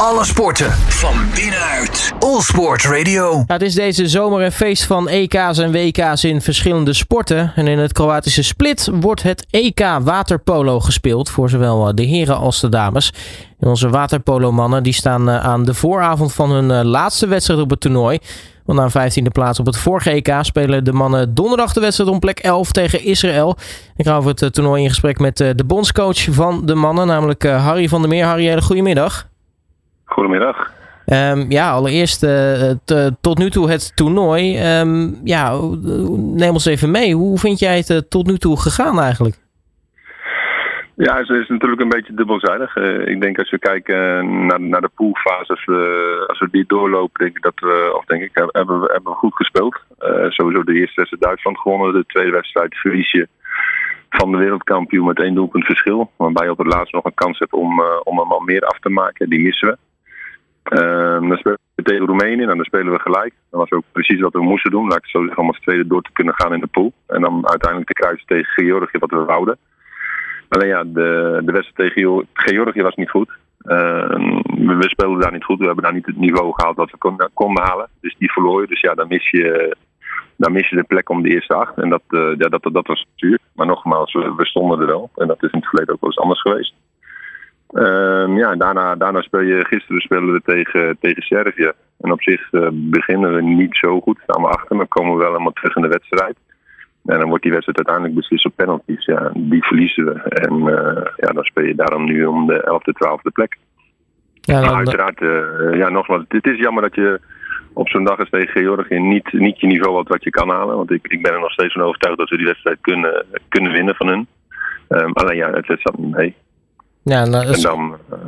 Alle sporten van binnenuit. All Sport Radio. Het is deze zomer een feest van EK's en WK's in verschillende sporten. En in het Kroatische Split wordt het EK waterpolo gespeeld voor zowel de heren als de dames. En onze waterpolomannen die staan eh, aan de vooravond van hun eh, laatste wedstrijd op het toernooi. Want na een 15e plaats op het vorige EK spelen de mannen donderdag de wedstrijd om plek 11 tegen Israël. Ik ga over het eh, toernooi in gesprek met de bondscoach van de mannen, namelijk Harry van der Meer. Harry, hele goedemiddag. Goedemiddag. Um, ja, allereerst uh, tot nu toe het toernooi. Um, ja, neem ons even mee. Hoe vind jij het uh, tot nu toe gegaan eigenlijk? Ja, het is natuurlijk een beetje dubbelzijdig. Uh, ik denk als we kijken naar, naar de poolfase, als we, als we die doorlopen, denk ik dat we, of denk ik, hebben we, hebben we goed gespeeld. sowieso de eerste wedstrijd Duitsland gewonnen, de tweede wedstrijd verlies je van de wereldkampioen met één doelpunt verschil. Waarbij je op het laatst nog een kans hebt om, om hem al meer af te maken. Die missen we. Uh, dan spelen we tegen Roemenië en dan spelen we gelijk. Dat was ook precies wat we moesten doen. Laat ik zo om als tweede door te kunnen gaan in de pool. En dan uiteindelijk te kruisen tegen Georgië, wat we wouden. Alleen ja, de, de wedstrijd tegen Georgië was niet goed. Uh, we speelden daar niet goed. We hebben daar niet het niveau gehaald wat we konden, konden halen. Dus die verloor je. Dus ja, dan mis je, dan mis je de plek om de eerste acht. En dat, uh, ja, dat, dat was zuur. Maar nogmaals, we, we, stonden er wel. En dat is in het verleden ook wel eens anders geweest. Uh, ja, daarna, daarna speel je, gisteren spelen we tegen, tegen Servië. En op zich uh, beginnen we niet zo goed, staan we achter, maar komen we wel helemaal terug in de wedstrijd. En dan wordt die wedstrijd uiteindelijk beslist op penalties. Ja, die verliezen we. En uh, ja, dan speel je daarom nu om de 11e, 12e plek. Ja, dan... uiteraard, uh, ja, nogmaals, het is jammer dat je op zo'n dag als tegen Georgië niet, niet je niveau had wat je kan halen. Want ik, ik ben er nog steeds van overtuigd dat we die wedstrijd kunnen, kunnen winnen van hun. Um, alleen ja, het zat niet mee. Ja, nou, En dan, uh,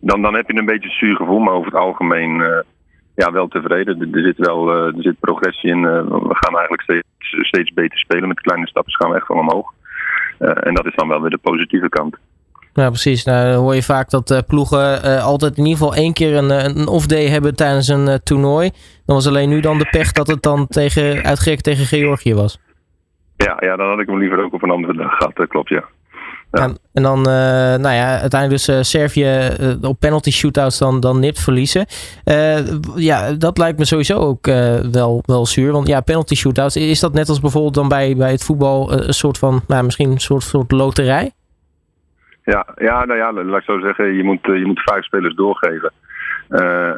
dan, dan heb je een beetje een zuur gevoel, maar over het algemeen uh, ja, wel tevreden. Er, er zit wel uh, er zit progressie in. we gaan eigenlijk steeds, steeds beter spelen. Met kleine stappen gaan we echt van omhoog. en dat is dan wel weer de positieve kant. Ja, precies. Nou, dan hoor je vaak dat ploegen altijd in ieder geval één keer een, een off-day hebben tijdens een toernooi. Dan was alleen nu dan de pech dat het dan tegen, uitgerekend tegen Georgië was. Ja, ja, dan had ik hem liever ook op een andere dag gehad. Dat klopt, ja. Ja. En, en, dan, uh, nou ja, uiteindelijk dus uh, Servië uh, op penalty shootouts dan, dan nipt verliezen. ja, dat lijkt me sowieso ook wel, wel zuur. Want ja, penalty shootouts, is dat net als bijvoorbeeld dan bij, bij het voetbal een soort van, nou, misschien een soort, soort loterij? Ja, ja, nou ja, laat ik zo zeggen, je moet, je moet vijf spelers doorgeven.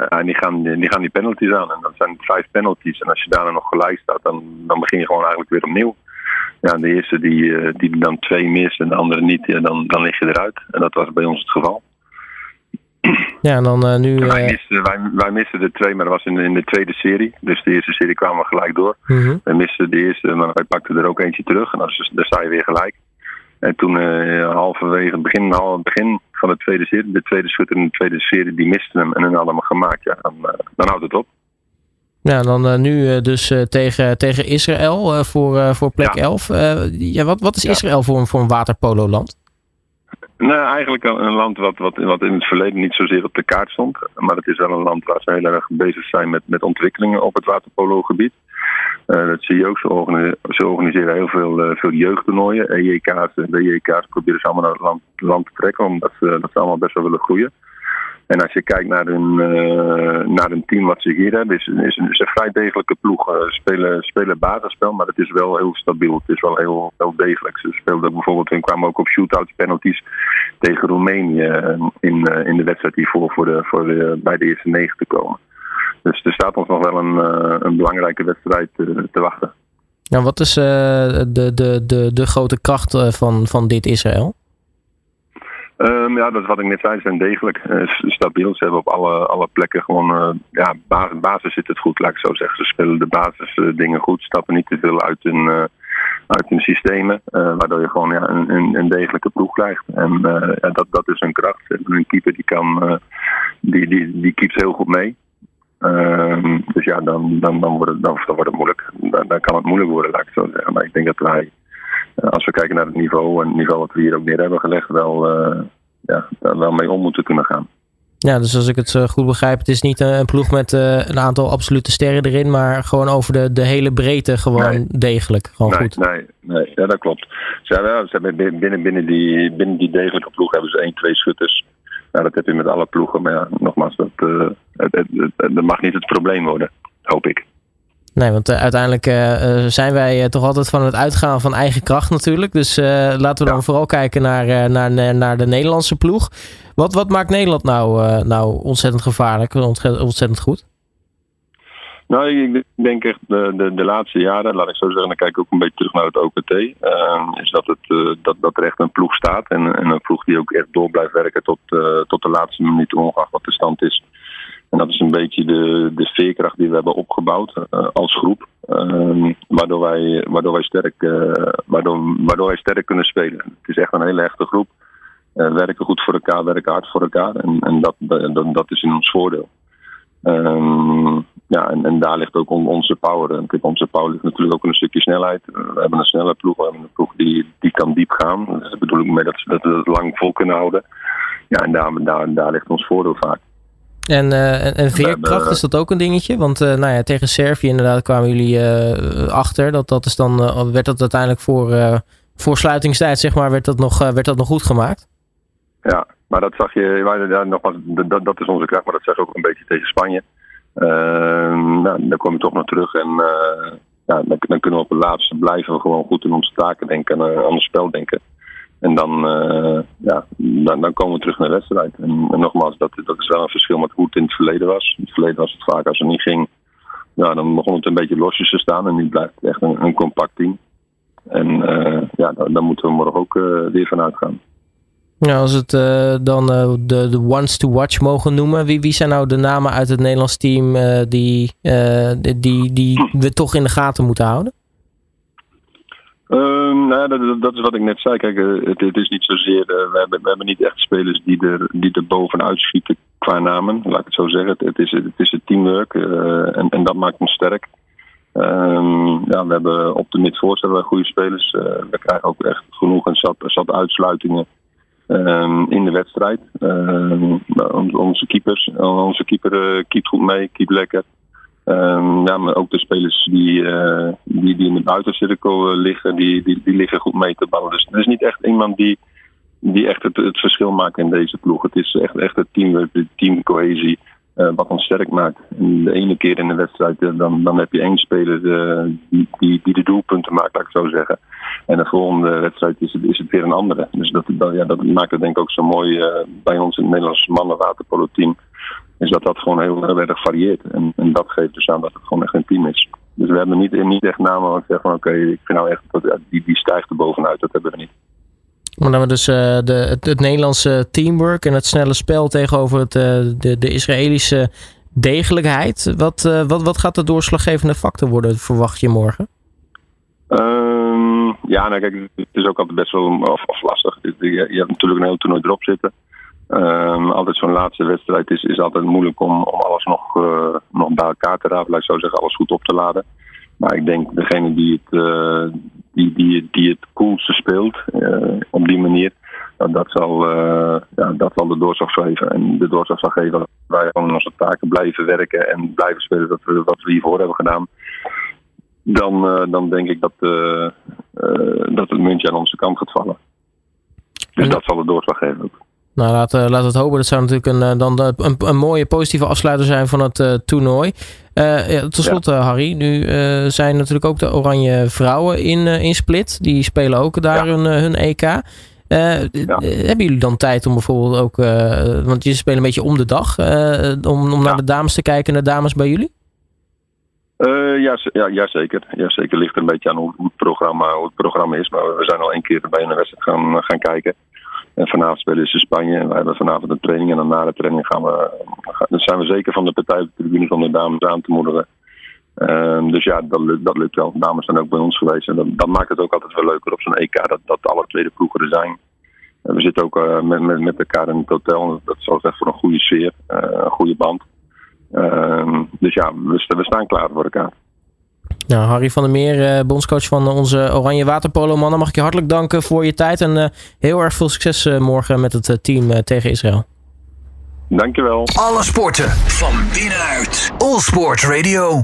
en die gaan, die gaan die penalties aan. En dat zijn vijf penalties. En als je daarna nog gelijk staat, dan, dan begin je gewoon eigenlijk weer opnieuw ja, de eerste die, eh, die dan twee mist en de andere niet, ja, dan, dan lig je eruit. En dat was bij ons het geval. Ja, en dan uh, nu... Wij, misten, wij, wij misten de twee, maar dat was in, in de tweede serie. Dus de eerste serie kwamen we gelijk door. Mm Wij misten de eerste, maar wij pakten er ook eentje terug. En dan, dan sta je weer gelijk. En toen uh, halverwege begin, half, begin van de tweede serie, de tweede schutter in de tweede serie, die misten hem en dan hadden hem gemaakt. Ja, dan, dan houdt het op. Ja, dan uh, nu uh, dus uh, tegen, tegen Israël voor, voor plek ja. 11. ja, wat, wat is Israël voor, voor een waterpolo-land? Nou, eigenlijk een land wat, wat, wat in het verleden niet zozeer op de kaart stond. Maar het is wel een land waar ze heel erg bezig zijn met, met ontwikkelingen op het waterpolo-gebied. dat zie je ook. Ze, organiseren, ze organiseren heel veel, veel jeugdtoernooien. EJK's en WJK's proberen ze allemaal naar het land, land te trekken. Omdat ze, dat ze allemaal best wel willen groeien. En als je kijkt naar hun, uh, naar hun team wat ze hier hebben, is, is, een vrij degelijke ploeg. Uh, spelen, spelen basisspel, maar het is wel heel stabiel. Het is wel heel, heel degelijk. Ze speelden bijvoorbeeld, hun kwamen ook op shootouts penalties tegen Roemenië eh, in, in de wedstrijd hiervoor voor de, voor de, bij de eerste negen te komen. Dus er staat ons nog wel een, een belangrijke wedstrijd te wachten. Nou, wat is de, de, de, de grote kracht van, van dit Israël? Um, ja, dat is wat ik net zei. Ze zijn degelijk uh, stabiel. Ze hebben op alle, alle plekken gewoon... Uh, ja, basis, basis zit het goed, laat ik zo zeggen. Ze spelen de basisdingen goed. Stappen niet te veel uit hun, uit hun systemen. waardoor je gewoon ja, een, een, een degelijke ploeg krijgt. En ja, dat, dat is hun kracht. Een keeper die kan... die, die, die keept heel goed mee. Ehm, dus ja, dan, dan, dan, wordt het, dan, dan wordt het moeilijk. Dan, dan kan het moeilijk worden, laat ik zo zeggen. Maar ik denk dat wij eh, als we kijken naar het niveau en het niveau wat we hier ook neer hebben gelegd, wel, uh, ja, daar wel mee om moeten kunnen gaan. Ja, dus als ik het eh, goed begrijp, het is niet een ploeg met een aantal absolute sterren erin, maar gewoon over de, de hele breedte gewoon nee. degelijk. Gewoon nee, goed. Nee, nee, ja, dat klopt. Ze hebben, ze hebben binnen, binnen, die, binnen die degelijke ploeg hebben ze één, twee schutters Ja, dat heb je met alle ploegen. Maar ja, nogmaals, dat, uh, het, het, het, mag niet het probleem worden, hoop ik. Nee, want uh, uiteindelijk uh, zijn wij toch altijd van het uitgaan van eigen kracht natuurlijk. Dus laten we dan vooral kijken naar, naar, naar de Nederlandse ploeg. Wat, wat maakt Nederland nou, nou ontzettend gevaarlijk, ontzettend goed? Nou, ik denk echt de, de, de, laatste jaren, laat ik zo zeggen, dan kijk ik ook een beetje terug naar het OPT. Is dat, het, dat, dat er echt een ploeg staat. En, en een ploeg die ook echt door blijft werken tot, tot de laatste minuut, ongeacht wat de stand is. En dat is een beetje de, de veerkracht die we hebben opgebouwd als groep. Ehm, waardoor, wij, waardoor, wij sterk, waardoor, waardoor wij sterk kunnen spelen. Het is echt een hele echte groep. werken goed voor elkaar, werken hard voor elkaar. En, en dat, dat, dat is in ons voordeel. Um, ja, en, en, daar ligt ook onze power. En onze power ligt natuurlijk ook in een stukje snelheid. We hebben een snelle ploeg, we hebben een ploeg die, die kan diep gaan. Dat bedoel ik mee dat, dat we het lang vol kunnen houden. Ja, en daar, daar, daar ligt ons voordeel vaak. En, uh, en, en veerkracht, is dat ook een dingetje? Want uh, nou ja, tegen Servië inderdaad kwamen jullie uh, achter. Dat, dat is dan, werd dat uiteindelijk voor, voor sluitingstijd, zeg maar, werd dat, nog, werd dat nog goed gemaakt? Ja, maar dat zag je, ja, nogmaals, dat, dat is onze kracht, maar dat zag je ook een beetje tegen Spanje. Uh, nou, dan kom je toch nog terug en ja, dan, dan, kunnen we op het laatste blijven we gewoon goed in onze taken denken en aan het spel denken. En dan, dan, dan, komen we terug naar de wedstrijd. En, nogmaals, dat, dat is wel een verschil met hoe het in het verleden was. In het verleden was het vaak als het niet ging, ja, dan begon het een beetje losjes te staan. En nu blijft het echt een, een compact team. En ja, daar, moeten we morgen ook weer van uitgaan. Ja, als het uh, dan de, de ones to watch mogen noemen, wie, wie zijn nou de namen uit het Nederlands team uh, die, die, die we toch in de gaten moeten houden? Um, nou dat, dat, is wat ik net zei. Kijk, het, het is niet zozeer. we, hebben, we hebben niet echt spelers die er, die er bovenuit schieten qua namen, laat ik het zo zeggen. Het, is, het is het teamwork en, en dat maakt ons sterk. Um, ja, we hebben op de we goede spelers. we krijgen ook echt genoeg en zat, zat uitsluitingen. Um, in de wedstrijd. Onze keepers, onze keeper keept goed mee, keept lekker. Um, ja, maar ook de spelers die, uh, die, die in de buitencirkel uh, liggen, die, die, die liggen goed mee te ballen. Dus er is niet echt iemand die, die echt het, het verschil maakt in deze ploeg. Het is echt, echt het teamwork, de teamcohesie. Uh, wat ons sterk maakt. De ene keer in de wedstrijd, dan, dan heb je één speler die, die, die de doelpunten maakt, laat ik zo zeggen. En de volgende wedstrijd is het, is het weer een andere. Dus dat, dat, ja, dat maakt het denk ik ook zo mooi bij ons in het Nederlandse mannenwaterpolo team. Is dat dat gewoon heel, heel erg varieert. En, en dat geeft dus aan dat het gewoon echt een team is. Dus we hebben niet, niet echt namen waar ik zeg van oké, okay, ik vind nou echt dat die, die stijgt er bovenuit. Dat hebben we niet. Maar dan we dus uh, de, het, het, Nederlandse teamwork en het snelle spel tegenover het, uh, de, de Israëlische degelijkheid. Wat, uh, wat, wat gaat de doorslaggevende factor worden, verwacht je morgen? Um, ja, nou kijk, het is ook altijd best wel of, of lastig. Je, je, hebt natuurlijk een heel toernooi erop zitten. Um, altijd zo'n laatste wedstrijd is, is altijd moeilijk om, om alles nog, uh, nog bij elkaar te rapen. Laat ik zo zeggen, alles goed op te laden. Maar ik denk degene die het, uh, die, die, die het coolste speelt uh, op die manier, dat, zal, ja, dat zal de doorslag geven. En de doorslag zal geven dat wij gewoon onze taken blijven werken en blijven spelen wat we, wat we hiervoor hebben gedaan dan, dan denk ik dat, dat het muntje aan onze kant gaat vallen. Dus dat zal de doorslag geven ook. Nou, laten laat het hopen. Dat zou natuurlijk een, dan een, een mooie positieve afsluiter zijn van het toernooi. ja, Ten slotte, ja. Harry, nu zijn natuurlijk ook de Oranje Vrouwen in, in Split. Die spelen ook daar ja. hun, hun EK. Hebben jullie dan tijd om bijvoorbeeld ook, want je spelen een beetje om de dag, om, om naar de dames te kijken, naar de dames bij jullie? Uh, ja, ja, ja, zeker. Ja, zeker ligt er een beetje aan hoe, hoe, het programma, hoe het programma is. Maar we zijn al één keer bij een wedstrijd gaan, gaan kijken. En vanavond spelen ze Spanje. En wij hebben vanavond een training. En dan na de training gaan we, dan zijn we zeker van de partij de tribune van de dames aan te moedigen. Uh, dus ja, dat dat lukt wel. De dames zijn ook bij ons geweest. En dat, maakt het ook altijd wel leuker op zo'n EK. Dat, dat alle tweede ploegen er zijn. We zitten ook uh, met, met, met elkaar in het hotel. Dat zorgt echt voor een goede sfeer. Uh, een goede band. Uh, dus ja, we, we, staan klaar voor elkaar. Nou, Harry van der Meer, uh, bondscoach van onze Oranje Waterpolo mannen, mag ik je hartelijk danken voor je tijd en uh, heel erg veel succes uh, morgen met het team tegen Israël. Dankjewel. Alle sporten van binnenuit. All Sport Radio.